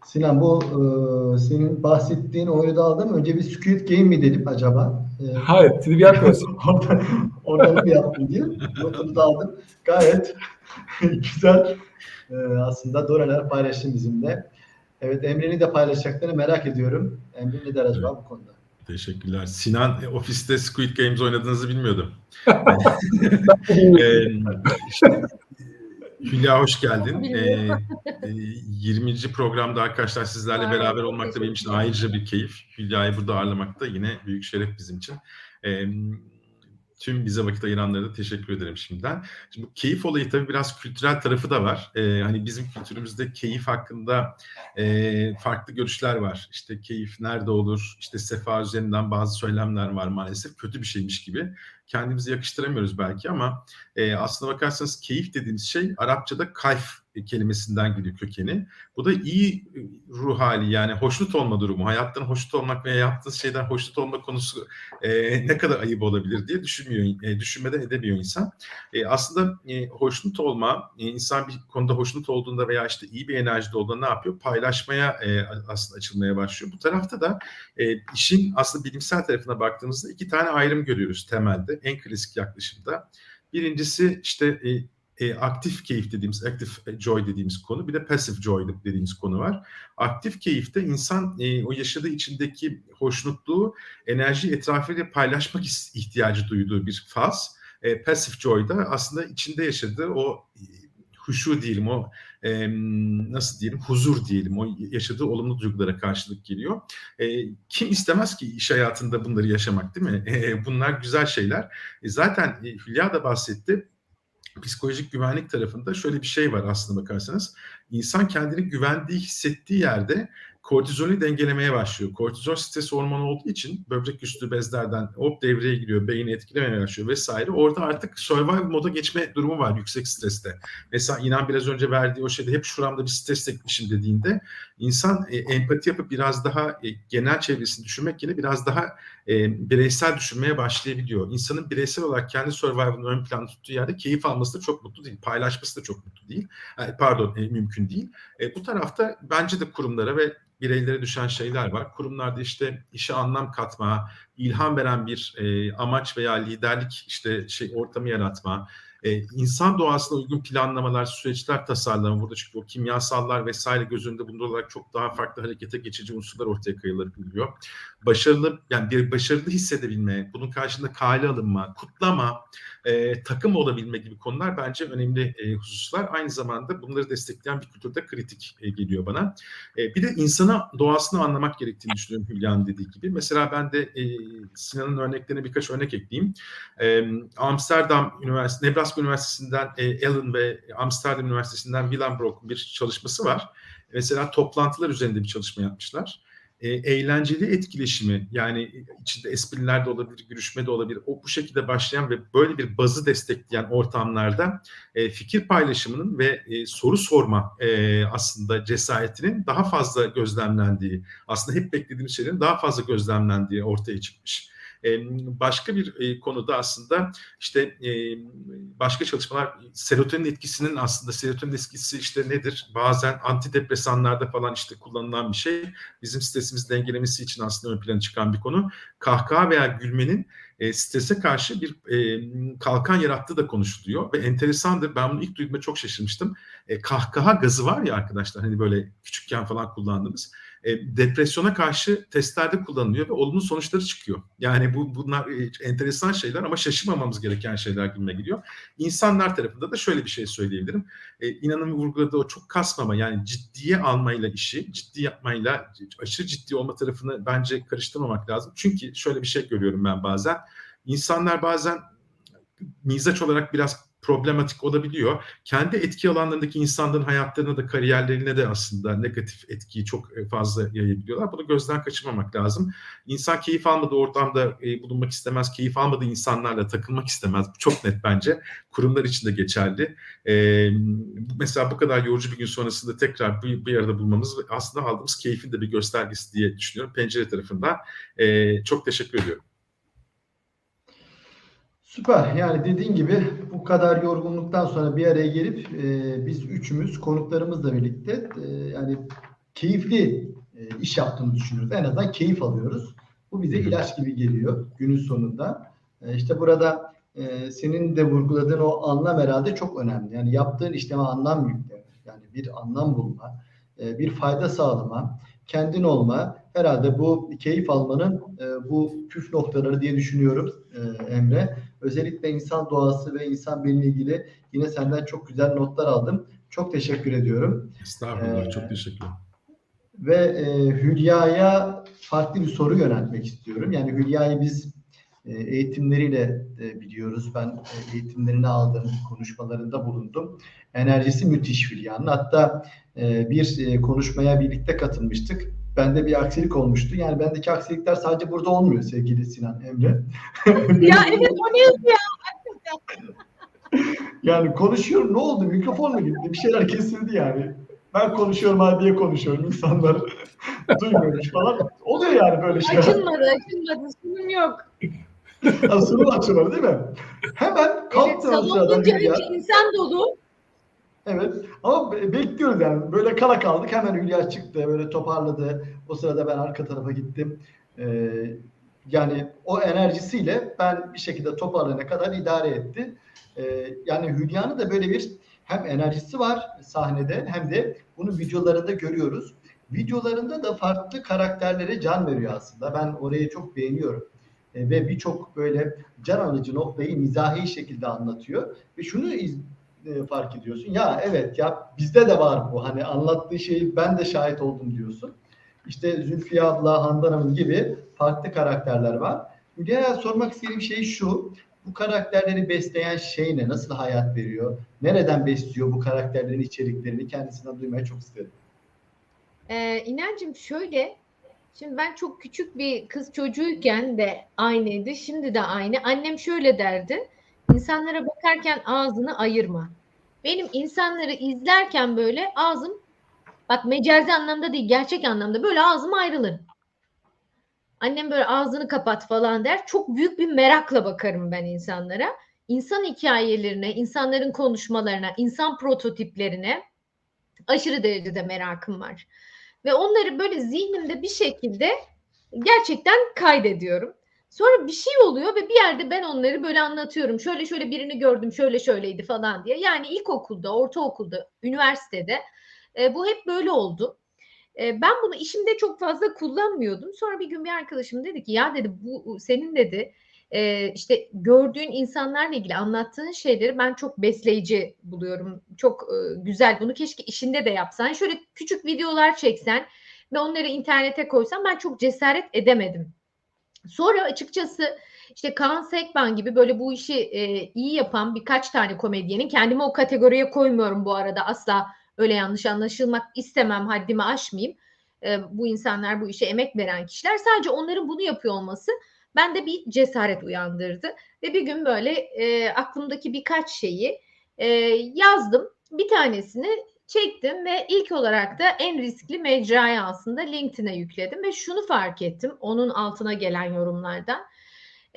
Sinan bu e, senin bahsettiğin oyunu da aldım. Önce bir Squid Game mi dedim acaba? E, Hayır, Trivial (laughs) Pursuit. Oradan, oradan mı yaptın diye notunu da aldım. Gayet (laughs) güzel e, aslında doneler paylaştın bizimle. Evet Emre'nin de paylaşacaklarını merak ediyorum. Emre ne der acaba bu konuda? Teşekkürler. Sinan e, ofiste Squid Games oynadığınızı bilmiyordum. Ee, (laughs) (laughs) işte, Hülya hoş geldin. Ee, e, 20. programda arkadaşlar sizlerle beraber olmak da benim için ayrıca bir keyif. Hülya'yı burada ağırlamak da yine büyük şeref bizim için. Ee, tüm bize vakit ayıranlara da teşekkür ederim şimdiden. Şimdi bu keyif olayı tabii biraz kültürel tarafı da var. Ee, hani bizim kültürümüzde keyif hakkında e, farklı görüşler var. İşte keyif nerede olur? İşte sefa üzerinden bazı söylemler var maalesef. Kötü bir şeymiş gibi. Kendimizi yakıştıramıyoruz belki ama e, aslına bakarsanız keyif dediğimiz şey Arapçada kayf kelimesinden geliyor kökeni. Bu da iyi ruh hali yani hoşnut olma durumu. Hayattan hoşnut olmak veya yaptığınız şeyden hoşnut olma konusu e, ne kadar ayıp olabilir diye düşünmüyor, e, düşünmeden edemiyor insan. E, aslında e, hoşnut olma, e, insan bir konuda hoşnut olduğunda veya işte iyi bir enerjide olduğunda ne yapıyor? Paylaşmaya e, aslında açılmaya başlıyor. Bu tarafta da e, işin aslında bilimsel tarafına baktığımızda iki tane ayrım görüyoruz temelde en klasik yaklaşımda. Birincisi işte e, e, aktif keyif dediğimiz, active joy dediğimiz konu, bir de passive joy dediğimiz konu var. Aktif keyifte insan e, o yaşadığı içindeki hoşnutluğu enerji etrafıyla paylaşmak ihtiyacı duyduğu bir faz. E, passive joy da aslında içinde yaşadığı o e, huşu diyelim, o e, nasıl diyelim, huzur diyelim, o yaşadığı olumlu duygulara karşılık geliyor. E, kim istemez ki iş hayatında bunları yaşamak değil mi? E, bunlar güzel şeyler. E, zaten e, Hülya da bahsetti psikolojik güvenlik tarafında şöyle bir şey var aslında bakarsanız. İnsan kendini güvendiği, hissettiği yerde kortizolü dengelemeye başlıyor. Kortizol stres hormonu olduğu için böbrek üstü bezlerden hop devreye giriyor, beyni etkilemeye başlıyor vesaire. Orada artık survival moda geçme durumu var yüksek streste. Mesela inan biraz önce verdiği o şeyde hep şuramda bir stres etmişim dediğinde insan e, empati yapıp biraz daha e, genel çevresini düşünmek yerine biraz daha e, bireysel düşünmeye başlayabiliyor. İnsanın bireysel olarak kendi survival'ını ön planda tuttuğu yerde keyif alması da çok mutlu değil. Paylaşması da çok mutlu değil. E, pardon e, mümkün değil. E, bu tarafta bence de kurumlara ve bireylere düşen şeyler var. Kurumlarda işte işe anlam katma, ilham veren bir e, amaç veya liderlik işte şey ortamı yaratma, e, insan doğasına uygun planlamalar, süreçler tasarlama. Burada çünkü o kimyasallar vesaire göz önünde bulundurularak çok daha farklı harekete geçici unsurlar ortaya koyulabiliyor. Başarılı yani bir başarılı hissedebilme, bunun karşında kale alınma, kutlama, e, takım olabilme gibi konular bence önemli e, hususlar. Aynı zamanda bunları destekleyen bir kültürde kritik e, geliyor bana. E, bir de insana doğasını anlamak gerektiğini düşünüyorum Hülya'nın dediği gibi. Mesela ben de e, Sinan'ın örneklerine birkaç örnek ekleyeyim. E, Amsterdam Üniversitesi, Nebraska Üniversitesi'nden e, Allen ve Amsterdam Üniversitesi'nden Willem bir çalışması var. Mesela toplantılar üzerinde bir çalışma yapmışlar e, eğlenceli etkileşimi yani içinde espriler de olabilir, gülüşme de olabilir. O bu şekilde başlayan ve böyle bir bazı destekleyen ortamlarda e, fikir paylaşımının ve e, soru sorma e, aslında cesaretinin daha fazla gözlemlendiği, aslında hep beklediğimiz şeylerin daha fazla gözlemlendiği ortaya çıkmış. Başka bir konuda aslında işte başka çalışmalar serotonin etkisinin aslında serotonin etkisi işte nedir? Bazen antidepresanlarda falan işte kullanılan bir şey. Bizim stresimizi dengelemesi için aslında ön plana çıkan bir konu. Kahkaha veya gülmenin e, strese karşı bir e, kalkan yarattığı da konuşuluyor ve enteresandır. Ben bunu ilk duyduğumda çok şaşırmıştım. E, kahkaha gazı var ya arkadaşlar hani böyle küçükken falan kullandığımız. E, depresyona karşı testlerde kullanılıyor ve olumlu sonuçları çıkıyor. Yani bu bunlar e, enteresan şeyler ama şaşırmamamız gereken şeyler gibime gidiyor. İnsanlar tarafında da şöyle bir şey söyleyebilirim. E, inanın vurguladığı o çok kasmama yani ciddiye almayla işi, ciddi yapmayla aşırı ciddi olma tarafını bence karıştırmamak lazım. Çünkü şöyle bir şey görüyorum ben bazen. İnsanlar bazen mizaç olarak biraz problematik olabiliyor. Kendi etki alanlarındaki insanların hayatlarına da kariyerlerine de aslında negatif etkiyi çok fazla yayabiliyorlar. Bunu gözden kaçırmamak lazım. İnsan keyif almadığı ortamda e, bulunmak istemez, keyif almadığı insanlarla takılmak istemez. Bu çok net bence. Kurumlar için de geçerli. E, mesela bu kadar yorucu bir gün sonrasında tekrar bir, bir arada bulmamız aslında aldığımız keyfin de bir göstergesi diye düşünüyorum. Pencere tarafından. E, çok teşekkür ediyorum. Süper. Yani dediğin gibi bu kadar yorgunluktan sonra bir araya gelip e, biz üçümüz konuklarımızla birlikte e, yani keyifli e, iş yaptığını düşünüyoruz. En azından keyif alıyoruz. Bu bize ilaç gibi geliyor günün sonunda. E, işte burada e, senin de vurguladığın o anlam herhalde çok önemli. Yani yaptığın işleme anlam yüklemek. Yani bir anlam bulma. e, bir fayda sağlama, kendin olma, herhalde bu keyif almanın e, bu püf noktaları diye düşünüyorum e, Emre. Özellikle insan doğası ve insan benimle ilgili yine senden çok güzel notlar aldım. Çok teşekkür ediyorum. Estağfurullah. Ee, çok teşekkürler. Ve e, Hülya'ya farklı bir soru yöneltmek istiyorum. Yani Hülya'yı biz e, eğitimleriyle e, biliyoruz. Ben e, eğitimlerini aldım, konuşmalarında bulundum. Enerjisi müthiş Hülya'nın. Hatta e, bir e, konuşmaya birlikte katılmıştık. Bende bir aksilik olmuştu. Yani bendeki aksilikler sadece burada olmuyor sevgili Sinan Emre. (laughs) Ya evet o ne ya? (laughs) Yani konuşuyorum ne oldu? Mikrofon mu gitti? Bir şeyler kesildi yani. Ben konuşuyorum ha diye konuşuyorum. İnsanlar (laughs) duymuyormuş falan. Oluyor yani böyle şeyler. Açılmadı, açılmadı. Sunum yok. Ha, sunum açılır değil mi? Hemen Evet, kalktı salon olunca Hülya. önce insan dolu. Evet ama be- bekliyoruz yani. Böyle kala kaldık. Hemen Hülya çıktı. Böyle toparladı. O sırada ben arka tarafa gittim. Ee, yani o enerjisiyle ben bir şekilde toparlayana kadar idare etti. Ee, yani Hülya'nın da böyle bir hem enerjisi var sahnede hem de bunu videolarında görüyoruz. Videolarında da farklı karakterlere can veriyor aslında. Ben orayı çok beğeniyorum. Ee, ve birçok böyle can alıcı noktayı mizahi şekilde anlatıyor. Ve şunu iz- e, fark ediyorsun. Ya evet ya bizde de var bu. Hani anlattığı şeyi ben de şahit oldum diyorsun. İşte Zülfiye abla, Handan Hanım gibi farklı karakterler var. Hülya'ya sormak istediğim şey şu. Bu karakterleri besleyen şey ne? Nasıl hayat veriyor? Nereden besliyor bu karakterlerin içeriklerini? Kendisinden duymayı çok isterim. Ee, İnancım şöyle, şimdi ben çok küçük bir kız çocuğuyken de aynıydı, şimdi de aynı. Annem şöyle derdi, insanlara bakarken ağzını ayırma. Benim insanları izlerken böyle ağzım, bak mecazi anlamda değil, gerçek anlamda böyle ağzım ayrılır. Annem böyle ağzını kapat falan der. Çok büyük bir merakla bakarım ben insanlara. İnsan hikayelerine, insanların konuşmalarına, insan prototiplerine aşırı derecede merakım var. Ve onları böyle zihnimde bir şekilde gerçekten kaydediyorum. Sonra bir şey oluyor ve bir yerde ben onları böyle anlatıyorum. Şöyle şöyle birini gördüm, şöyle şöyleydi falan diye. Yani ilkokulda, ortaokulda, üniversitede e, bu hep böyle oldu. E, ben bunu işimde çok fazla kullanmıyordum. Sonra bir gün bir arkadaşım dedi ki ya dedi bu senin dedi e, işte gördüğün insanlarla ilgili anlattığın şeyleri ben çok besleyici buluyorum. Çok e, güzel. Bunu keşke işinde de yapsan. Şöyle küçük videolar çeksen ve onları internete koysan ben çok cesaret edemedim. Sonra açıkçası işte Kaan Sekban gibi böyle bu işi e, iyi yapan birkaç tane komedyenin kendimi o kategoriye koymuyorum bu arada asla öyle yanlış anlaşılmak istemem haddimi aşmayayım. E, bu insanlar bu işe emek veren kişiler sadece onların bunu yapıyor olması bende bir cesaret uyandırdı ve bir gün böyle e, aklımdaki birkaç şeyi e, yazdım. Bir tanesini çektim ve ilk olarak da en riskli mecraya aslında LinkedIn'e yükledim ve şunu fark ettim onun altına gelen yorumlardan.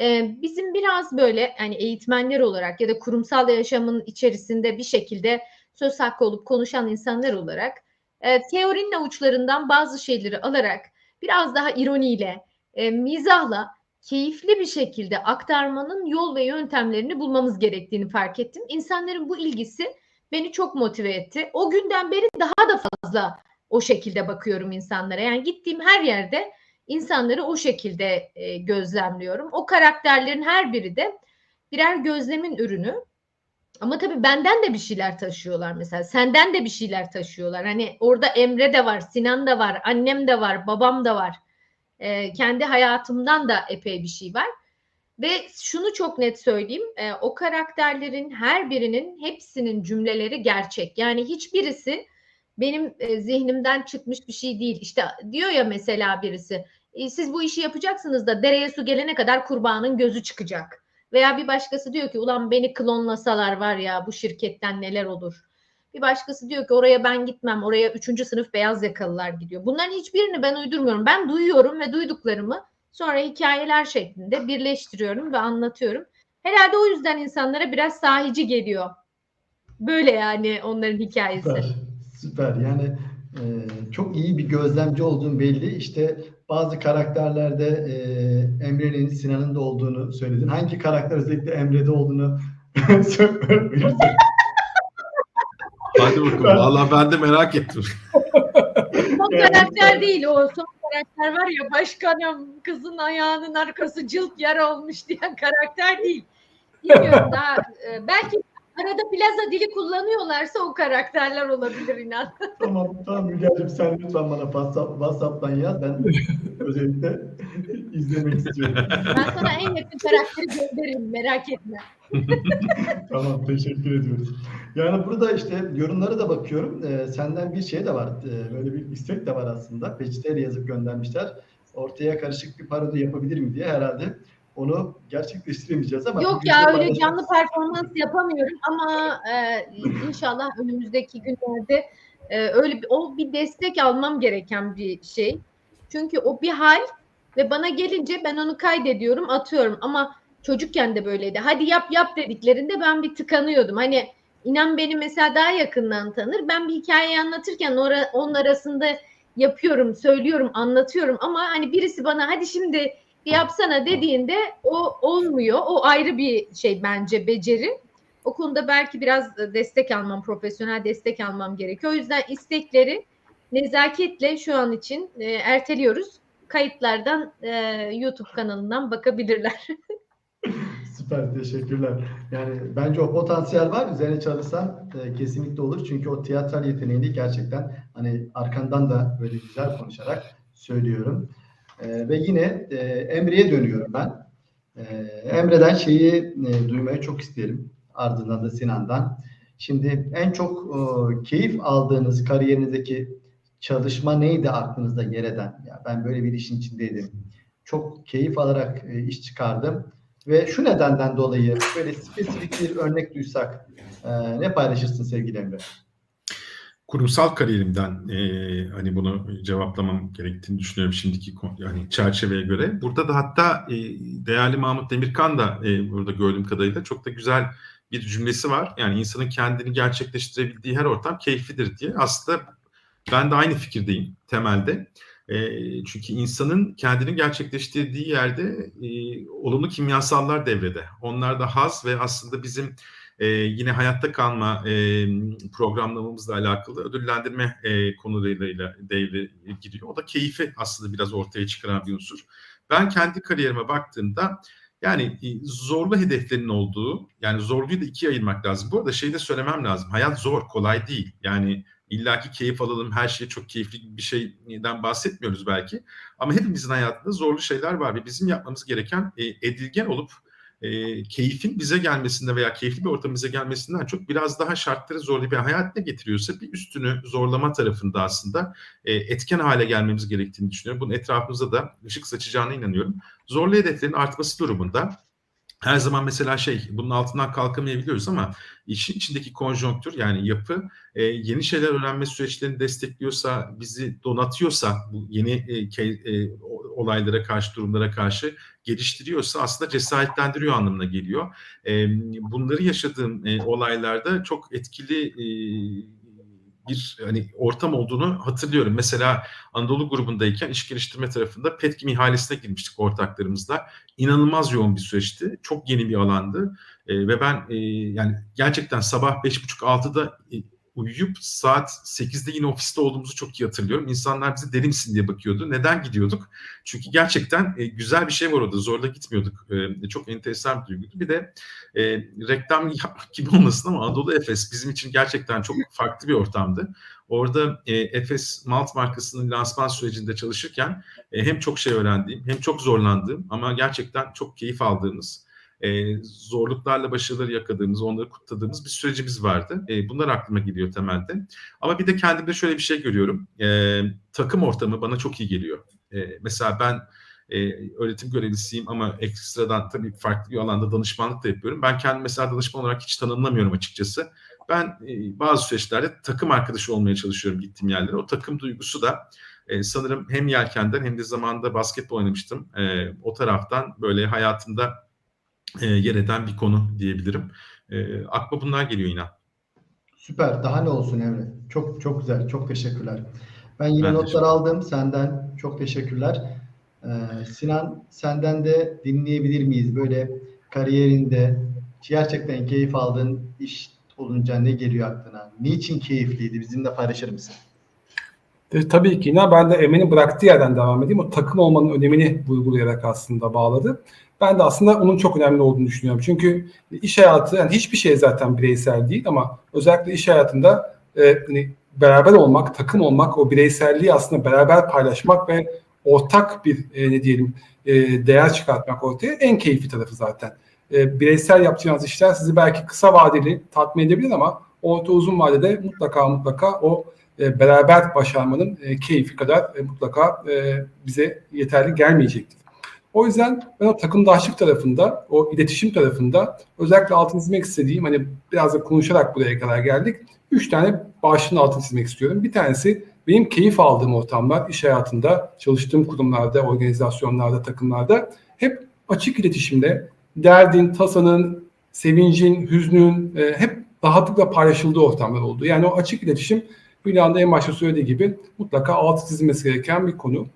Ee, bizim biraz böyle hani eğitmenler olarak ya da kurumsal yaşamın içerisinde bir şekilde söz hakkı olup konuşan insanlar olarak e, teorinin avuçlarından bazı şeyleri alarak biraz daha ironiyle, e, mizahla keyifli bir şekilde aktarmanın yol ve yöntemlerini bulmamız gerektiğini fark ettim. İnsanların bu ilgisi beni çok motive etti. O günden beri daha da fazla o şekilde bakıyorum insanlara. Yani gittiğim her yerde insanları o şekilde e, gözlemliyorum. O karakterlerin her biri de birer gözlemin ürünü. Ama tabii benden de bir şeyler taşıyorlar mesela. Senden de bir şeyler taşıyorlar. Hani orada Emre de var, Sinan da var, annem de var, babam da var. E, kendi hayatımdan da epey bir şey var. Ve şunu çok net söyleyeyim. E, o karakterlerin her birinin hepsinin cümleleri gerçek. Yani hiçbirisi benim e, zihnimden çıkmış bir şey değil. İşte diyor ya mesela birisi e, siz bu işi yapacaksınız da dereye su gelene kadar kurbanın gözü çıkacak. Veya bir başkası diyor ki ulan beni klonlasalar var ya bu şirketten neler olur. Bir başkası diyor ki oraya ben gitmem. Oraya üçüncü sınıf beyaz yakalılar gidiyor. Bunların hiçbirini ben uydurmuyorum. Ben duyuyorum ve duyduklarımı sonra hikayeler şeklinde birleştiriyorum ve anlatıyorum. Herhalde o yüzden insanlara biraz sahici geliyor. Böyle yani onların hikayesi. Süper. Süper. Yani e, çok iyi bir gözlemci olduğun belli. İşte bazı karakterlerde e, Emre'nin, Sinan'ın da olduğunu söyledin. Hangi karakter özellikle Emre'de olduğunu (laughs) söyleyebilirsin. Hadi bakalım. Vallahi ben de merak ettim. son Yani- karakter değil o son karakter var ya başkanım kızın ayağının arkası cılk yara olmuş diyen karakter değil. Bilmiyorum (laughs) daha e, belki arada plaza dili kullanıyorlarsa o karakterler olabilir inan. (laughs) Tamam tamam Müge'cim sen lütfen bana WhatsApp, WhatsApp'tan yaz. Ben (laughs) özellikle izlemek istiyorum. Ben sana en yakın karakteri gönderirim merak etme. (laughs) Tamam teşekkür ediyoruz. Yani burada işte yorumlara da bakıyorum. Ee, senden bir şey de var. Ee, böyle bir istek de var aslında. Peçeteyle yazıp göndermişler. Ortaya karışık bir parodi yapabilir mi diye herhalde onu gerçekleştiremeyeceğiz ama Yok ya öyle paylaşmak- canlı performans yapamıyorum ama e, inşallah önümüzdeki günlerde e, öyle bir, o bir destek almam gereken bir şey. Çünkü o bir hal ve bana gelince ben onu kaydediyorum, atıyorum ama çocukken de böyleydi. Hadi yap yap dediklerinde ben bir tıkanıyordum. Hani inan beni mesela daha yakından tanır. Ben bir hikayeyi anlatırken ora, onun arasında yapıyorum, söylüyorum, anlatıyorum ama hani birisi bana hadi şimdi yapsana dediğinde o olmuyor. O ayrı bir şey bence beceri. O konuda belki biraz destek almam, profesyonel destek almam gerekiyor. O yüzden istekleri nezaketle şu an için e, erteliyoruz. Kayıtlardan e, YouTube kanalından bakabilirler. (laughs) Süper teşekkürler. Yani bence o potansiyel var. Üzerine çalışsan e, kesinlikle olur. Çünkü o tiyatral yeteneğini gerçekten hani arkandan da böyle güzel konuşarak söylüyorum. E, ve yine e, Emre'ye dönüyorum ben. E, Emre'den şeyi e, duymayı çok isterim. Ardından da Sinan'dan. Şimdi en çok e, keyif aldığınız kariyerinizdeki çalışma neydi aklınızda yer eden? Ya ben böyle bir işin içindeydim. Çok keyif alarak e, iş çıkardım. Ve şu nedenden dolayı böyle spesifik bir örnek duysak e, ne paylaşırsın sevgili Emre? Kurumsal kariyerimden e, hani bunu cevaplamam gerektiğini düşünüyorum şimdiki yani çerçeveye göre. Burada da hatta e, değerli Mahmut Demirkan da e, burada gördüğüm kadarıyla çok da güzel bir cümlesi var. Yani insanın kendini gerçekleştirebildiği her ortam keyiflidir diye. Aslında ben de aynı fikirdeyim temelde. E, çünkü insanın kendini gerçekleştirdiği yerde e, olumlu kimyasallar devrede. Onlar da haz ve aslında bizim e, yine hayatta kalma e, programlamamızla alakalı ödüllendirme e, konularıyla devre giriyor. O da keyfi aslında biraz ortaya çıkaran bir unsur. Ben kendi kariyerime baktığımda yani e, zorlu hedeflerin olduğu, yani zorluyu da ikiye ayırmak lazım. Bu arada şey de söylemem lazım. Hayat zor, kolay değil. Yani illaki keyif alalım, her şey çok keyifli bir şeyden bahsetmiyoruz belki. Ama hepimizin hayatında zorlu şeyler var ve bizim yapmamız gereken e, edilgen olup e, keyfin bize gelmesinde veya keyifli bir ortam bize gelmesinden çok biraz daha şartları zorlu bir hayat ne getiriyorsa bir üstünü zorlama tarafında aslında e, etken hale gelmemiz gerektiğini düşünüyorum. Bunun etrafımıza da ışık saçacağına inanıyorum. Zorlu hedeflerin artması durumunda her zaman mesela şey bunun altından kalkamayabiliyoruz ama işin içindeki konjonktür yani yapı e, yeni şeyler öğrenme süreçlerini destekliyorsa, bizi donatıyorsa bu yeni e, e, olaylara karşı, durumlara karşı geliştiriyorsa aslında cesaretlendiriyor anlamına geliyor. E, bunları yaşadığım e, olaylarda çok etkili e, bir hani ortam olduğunu hatırlıyorum. Mesela Anadolu grubundayken iş geliştirme tarafında Petkim ihalesine girmiştik ortaklarımızla. İnanılmaz yoğun bir süreçti. Çok yeni bir alandı. E, ve ben e, yani gerçekten sabah 5.30-6'da e, uyuyup saat 8'de yine ofiste olduğumuzu çok iyi hatırlıyorum. İnsanlar bize deli misin diye bakıyordu. Neden gidiyorduk? Çünkü gerçekten e, güzel bir şey var orada. Zorla gitmiyorduk. E, çok enteresan bir duyguydu. Bir de e, reklam (laughs) yapmak gibi olmasın ama Anadolu Efes bizim için gerçekten çok farklı bir ortamdı. Orada e, Efes Malt markasının lansman sürecinde çalışırken e, hem çok şey öğrendiğim hem çok zorlandığım ama gerçekten çok keyif aldığımız e, zorluklarla başarıları yakaladığımız, onları kutladığımız bir sürecimiz vardı. E, bunlar aklıma geliyor temelde. Ama bir de kendimde şöyle bir şey görüyorum. E, takım ortamı bana çok iyi geliyor. E, mesela ben e, öğretim görevlisiyim ama ekstradan tabii farklı bir alanda danışmanlık da yapıyorum. Ben kendim mesela danışman olarak hiç tanımlamıyorum açıkçası. Ben e, bazı süreçlerde takım arkadaşı olmaya çalışıyorum gittiğim yerlere. O takım duygusu da e, sanırım hem yelkenden hem de zamanında basketbol oynamıştım. E, o taraftan böyle hayatımda e, yer eden bir konu diyebilirim. E, aklıma bunlar geliyor inan. Süper. Daha ne olsun Emre? Çok çok güzel. Çok teşekkürler. Ben yine Ben notlar aldım senden. Çok teşekkürler. Ee, Sinan senden de dinleyebilir miyiz? Böyle kariyerinde gerçekten keyif aldığın iş olunca ne geliyor aklına? Niçin keyifliydi? Bizimle paylaşır mısın? E, tabii ki yine ben de Emen'in bıraktığı yerden devam edeyim. O takım olmanın önemini vurgulayarak aslında bağladı. Ben de aslında onun çok önemli olduğunu düşünüyorum. Çünkü iş hayatı, yani hiçbir şey zaten bireysel değil ama özellikle iş hayatında e, hani beraber olmak, takım olmak, o bireyselliği aslında beraber paylaşmak ve ortak bir e, ne diyelim e, değer çıkartmak ortaya en keyifli tarafı zaten. E, bireysel yapacağınız işler sizi belki kısa vadeli tatmin edebilir ama orta uzun vadede mutlaka mutlaka o e, beraber başarmanın e, keyfi kadar e, mutlaka e, bize yeterli gelmeyecektir. O yüzden ben o takımdaşlık tarafında, o iletişim tarafında özellikle altını çizmek istediğim, hani biraz da konuşarak buraya kadar geldik. Üç tane başlığın altını çizmek istiyorum. Bir tanesi benim keyif aldığım ortamlar, iş hayatında, çalıştığım kurumlarda, organizasyonlarda, takımlarda hep açık iletişimde derdin, tasanın, sevincin, hüznün e, hep rahatlıkla paylaşıldığı ortamlar oldu. Yani o açık iletişim Hülya'nın en başta söylediği gibi mutlaka altı çizilmesi gereken bir konu.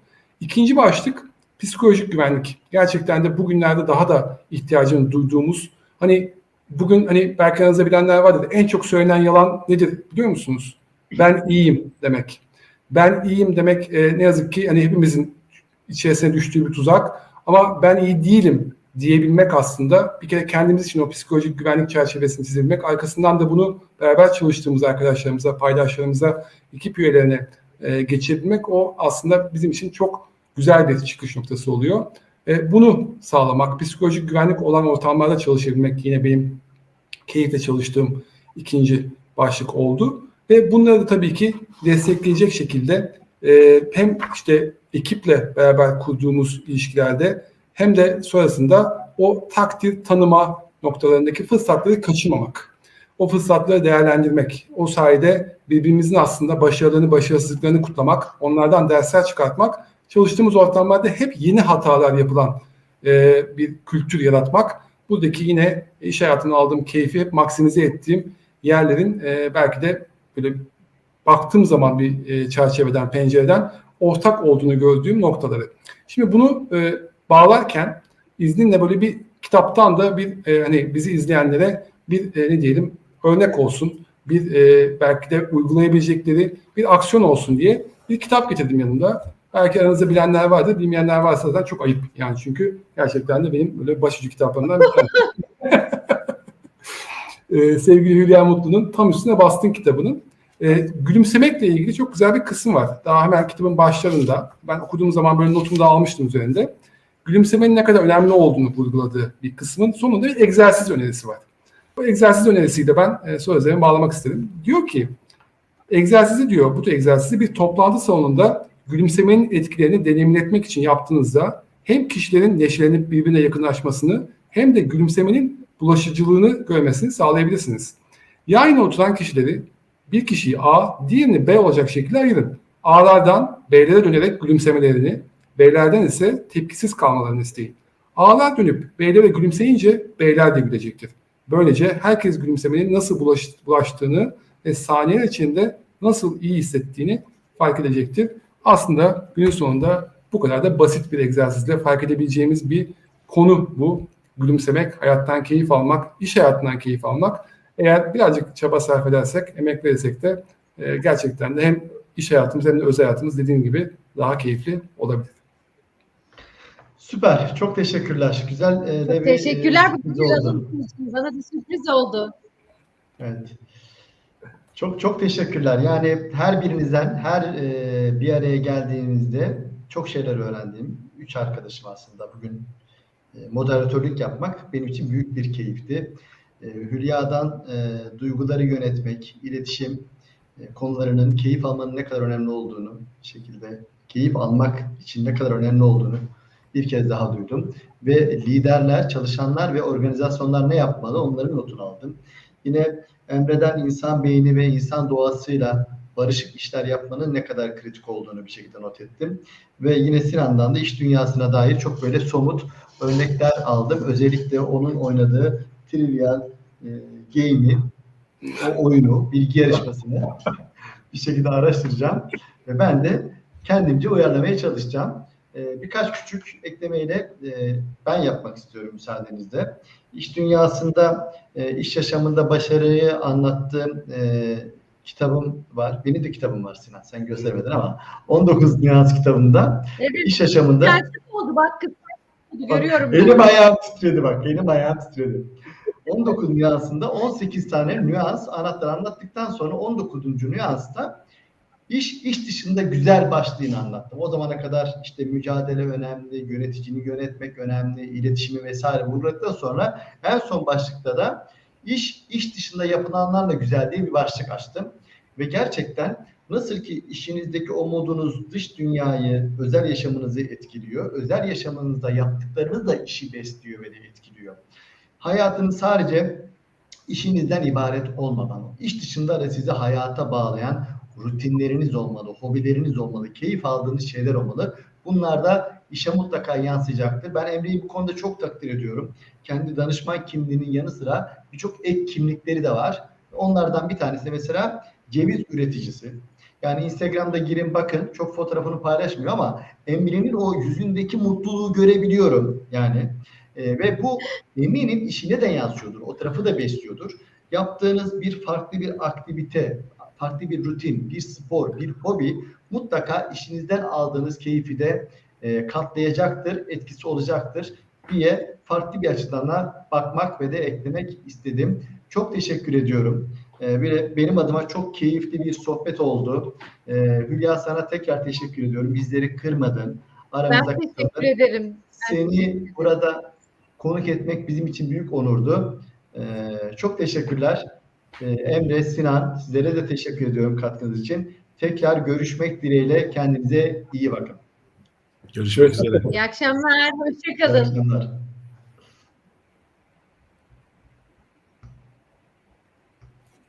İkinci başlık psikolojik güvenlik. Gerçekten de bugünlerde daha da ihtiyacını duyduğumuz hani bugün hani belki aranızda bilenler vardır. En çok söylenen yalan nedir biliyor musunuz? Ben iyiyim demek. Ben iyiyim demek e, ne yazık ki hani hepimizin içerisine düştüğü bir tuzak. Ama ben iyi değilim diyebilmek aslında bir kere kendimiz için o psikolojik güvenlik çerçevesini çizebilmek. Arkasından da bunu beraber çalıştığımız arkadaşlarımıza, paydaşlarımıza, ekip üyelerine e, geçirebilmek o aslında bizim için çok güzel bir çıkış noktası oluyor. E, bunu sağlamak, psikolojik güvenlik olan ortamlarda çalışabilmek yine benim keyifle çalıştığım ikinci başlık oldu. Ve bunları da tabii ki destekleyecek şekilde e, hem işte ekiple beraber kurduğumuz ilişkilerde hem de sonrasında o takdir tanıma noktalarındaki fırsatları kaçırmamak. O fırsatları değerlendirmek. O sayede birbirimizin aslında başarılarını, başarısızlıklarını kutlamak, onlardan dersler çıkartmak, çalıştığımız ortamlarda hep yeni hatalar yapılan e, bir kültür yaratmak. Buradaki yine iş hayatında aldığım keyfi hep maksimize ettiğim yerlerin e, belki de böyle baktığım zaman bir e, çerçeveden, pencereden ortak olduğunu gördüğüm noktaları. Şimdi bunu e, bağlarken izninle böyle bir kitaptan da bir e, hani bizi izleyenlere bir e, ne diyelim örnek olsun, bir e, belki de uygulayabilecekleri bir aksiyon olsun diye bir kitap getirdim yanımda. Belki aranızda bilenler vardır, bilmeyenler varsa zaten çok ayıp. Yani çünkü gerçekten de benim böyle başucu kitaplarımdan bir tanesi. (laughs) ee, sevgili Hülya Mutlu'nun tam üstüne bastın kitabının. Ee, gülümsemekle ilgili çok güzel bir kısım var. Daha hemen kitabın başlarında. Ben okuduğum zaman böyle notumu da almıştım üzerinde. Gülümsemenin ne kadar önemli olduğunu vurguladığı bir kısmın sonunda bir egzersiz önerisi var. Bu egzersiz önerisiyi de ben e, sözlerime bağlamak istedim. Diyor ki, egzersizi diyor, bu egzersizi bir toplantı salonunda gülümsemenin etkilerini deneyimletmek için yaptığınızda hem kişilerin neşelenip birbirine yakınlaşmasını hem de gülümsemenin bulaşıcılığını görmesini sağlayabilirsiniz. Yan oturan kişileri bir kişiyi A, diğerini B olacak şekilde ayırın. A'lardan B'lere dönerek gülümsemelerini, B'lerden ise tepkisiz kalmalarını isteyin. A'lar dönüp B'lere gülümseyince B'ler de gülecektir. Böylece herkes gülümsemenin nasıl bulaş, bulaştığını ve saniyeler içinde nasıl iyi hissettiğini fark edecektir. Aslında günün sonunda bu kadar da basit bir egzersizle fark edebileceğimiz bir konu bu. Gülümsemek, hayattan keyif almak, iş hayatından keyif almak. Eğer birazcık çaba sarf edersek, emek verirsek de e, gerçekten de hem iş hayatımız hem de özel hayatımız dediğim gibi daha keyifli olabilir. Süper. Çok teşekkürler. Güzel e, bir, Teşekkürler e, bu sürpriz güzel oldu. Bana bir sürpriz oldu. Evet. Çok çok teşekkürler. Yani her birinizden her e, bir araya geldiğimizde çok şeyler öğrendim. Üç arkadaşım aslında bugün e, moderatörlük yapmak benim için büyük bir keyifti. E, Hülya'dan e, duyguları yönetmek, iletişim e, konularının keyif almanın ne kadar önemli olduğunu, şekilde keyif almak için ne kadar önemli olduğunu bir kez daha duydum. Ve liderler, çalışanlar ve organizasyonlar ne yapmalı onların notunu aldım. Yine Emre'den insan beyni ve insan doğasıyla barışık işler yapmanın ne kadar kritik olduğunu bir şekilde not ettim. Ve yine Sinan'dan da iş dünyasına dair çok böyle somut örnekler aldım. Özellikle onun oynadığı Trivial e, Game'i, o oyunu, bilgi yarışmasını (laughs) bir şekilde araştıracağım. Ve ben de kendimce uyarlamaya çalışacağım. E, birkaç küçük eklemeyle e, ben yapmak istiyorum müsaadenizle. İş dünyasında, e, iş yaşamında başarıyı anlattığım e, kitabım var. Benim de kitabım var Sinan. Sen göstermedin ama 19 Nüans kitabında Evet. iş yaşamında Gerçek oldu bak kız. Görüyorum. Elim ayağım titredi bak. Elim ayağım titredi. 19 nüansında 18 tane nüans anahtar anlattıktan sonra 19. nüansta iş iş dışında güzel başlığını anlattım. O zamana kadar işte mücadele önemli, yöneticini yönetmek önemli, iletişimi vesaire vurguladıktan sonra en son başlıkta da iş iş dışında yapılanlarla güzel diye bir başlık açtım. Ve gerçekten nasıl ki işinizdeki o modunuz dış dünyayı, özel yaşamınızı etkiliyor. Özel yaşamınızda yaptıklarınız da işi besliyor ve de etkiliyor. Hayatınız sadece işinizden ibaret olmadan, iş dışında da sizi hayata bağlayan rutinleriniz olmalı, hobileriniz olmalı, keyif aldığınız şeyler olmalı. Bunlar da işe mutlaka yansıyacaktır. Ben Emre'yi bu konuda çok takdir ediyorum. Kendi danışman kimliğinin yanı sıra birçok ek kimlikleri de var. Onlardan bir tanesi mesela ceviz üreticisi. Yani Instagram'da girin bakın çok fotoğrafını paylaşmıyor ama Emre'nin o yüzündeki mutluluğu görebiliyorum yani. E, ve bu eminim işine de yansıyordur. O tarafı da besliyordur. Yaptığınız bir farklı bir aktivite, farklı bir rutin, bir spor, bir hobi mutlaka işinizden aldığınız keyfi de e, katlayacaktır, etkisi olacaktır diye farklı bir açıdan da bakmak ve de eklemek istedim. Çok teşekkür ediyorum. Ee, benim adıma çok keyifli bir sohbet oldu. Ee, Hülya sana tekrar teşekkür ediyorum. Bizleri kırmadın. Aramıza Ben teşekkür katıldın. ederim. Seni burada konuk etmek bizim için büyük onurdu. Ee, çok teşekkürler. Ee, Emre, Sinan sizlere de teşekkür ediyorum katkınız için. Tekrar görüşmek dileğiyle kendinize iyi bakın. Görüşmek üzere. İyi akşamlar. İyi Hoşçakalın. akşamlar.